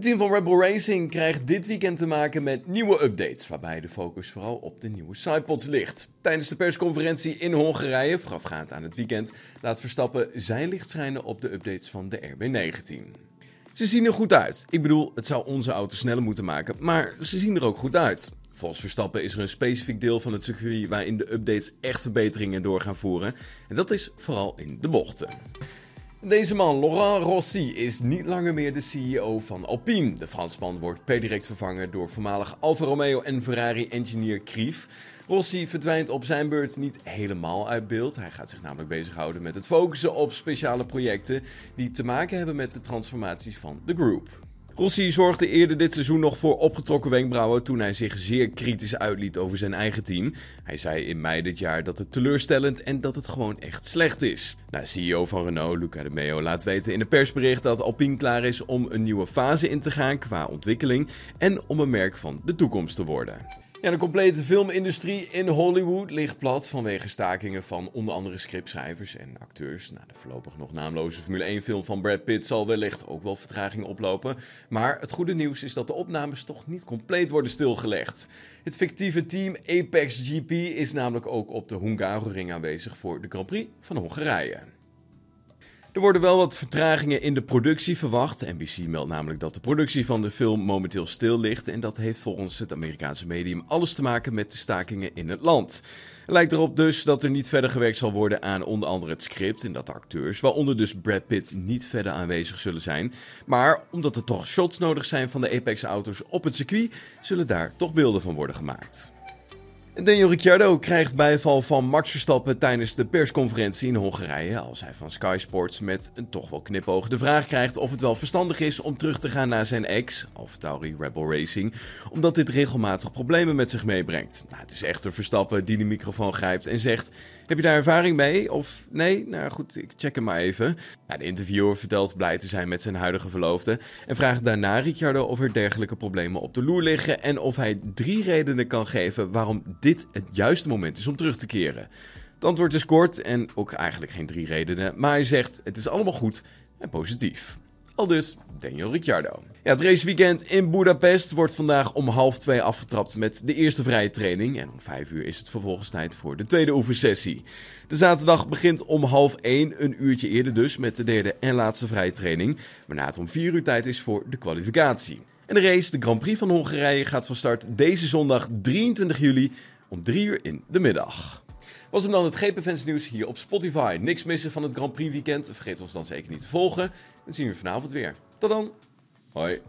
Het team van Rebel Racing krijgt dit weekend te maken met nieuwe updates, waarbij de focus vooral op de nieuwe sidepods ligt. Tijdens de persconferentie in Hongarije, voorafgaand aan het weekend, laat Verstappen zijn licht schijnen op de updates van de RB19. Ze zien er goed uit. Ik bedoel, het zou onze auto sneller moeten maken, maar ze zien er ook goed uit. Volgens Verstappen is er een specifiek deel van het circuit waarin de updates echt verbeteringen door gaan voeren. En dat is vooral in de bochten. Deze man, Laurent Rossi, is niet langer meer de CEO van Alpine. De Fransman wordt per direct vervangen door voormalig Alfa Romeo en Ferrari-engineer Krief. Rossi verdwijnt op zijn beurt niet helemaal uit beeld. Hij gaat zich namelijk bezighouden met het focussen op speciale projecten die te maken hebben met de transformatie van de group. Rossi zorgde eerder dit seizoen nog voor opgetrokken wenkbrauwen toen hij zich zeer kritisch uitliet over zijn eigen team. Hij zei in mei dit jaar dat het teleurstellend en dat het gewoon echt slecht is. Nou, CEO van Renault, Luca de Meo, laat weten in een persbericht dat Alpine klaar is om een nieuwe fase in te gaan qua ontwikkeling en om een merk van de toekomst te worden. Ja, de complete filmindustrie in Hollywood ligt plat vanwege stakingen van onder andere scriptschrijvers en acteurs. Nou, de voorlopig nog naamloze Formule 1-film van Brad Pitt zal wellicht ook wel vertraging oplopen. Maar het goede nieuws is dat de opnames toch niet compleet worden stilgelegd. Het fictieve team Apex GP is namelijk ook op de Hungaroring aanwezig voor de Grand Prix van Hongarije. Er worden wel wat vertragingen in de productie verwacht. NBC meldt namelijk dat de productie van de film momenteel stil ligt. En dat heeft volgens het Amerikaanse medium alles te maken met de stakingen in het land. Het lijkt erop dus dat er niet verder gewerkt zal worden aan onder andere het script. En dat de acteurs, waaronder dus Brad Pitt, niet verder aanwezig zullen zijn. Maar omdat er toch shots nodig zijn van de Apex-auto's op het circuit, zullen daar toch beelden van worden gemaakt. Daniel Ricciardo krijgt bijval van Max Verstappen tijdens de persconferentie in Hongarije. Als hij van Sky Sports met een toch wel knipoog de vraag krijgt of het wel verstandig is om terug te gaan naar zijn ex, AlphaTauri Rebel Racing, omdat dit regelmatig problemen met zich meebrengt. Nou, het is echter Verstappen die de microfoon grijpt en zegt: Heb je daar ervaring mee? Of nee? Nou goed, ik check hem maar even. Nou, de interviewer vertelt blij te zijn met zijn huidige verloofde en vraagt daarna Ricciardo of er dergelijke problemen op de loer liggen en of hij drie redenen kan geven waarom dit het juiste moment is om terug te keren. Het antwoord is kort en ook eigenlijk geen drie redenen, maar hij zegt het is allemaal goed en positief. Al dus Daniel Ricciardo. Ja, het raceweekend in Budapest wordt vandaag om half twee afgetrapt met de eerste vrije training. En om vijf uur is het vervolgens tijd voor de tweede oefensessie. De zaterdag begint om half één, een uurtje eerder dus, met de derde en laatste vrije training. Waarna het om vier uur tijd is voor de kwalificatie. En de race, de Grand Prix van Hongarije, gaat van start deze zondag 23 juli om 3 uur in de middag. Was hem dan het GP nieuws hier op Spotify. Niks missen van het Grand Prix weekend. Vergeet ons dan zeker niet te volgen. Dan zien we vanavond weer. Tot dan. Hoi.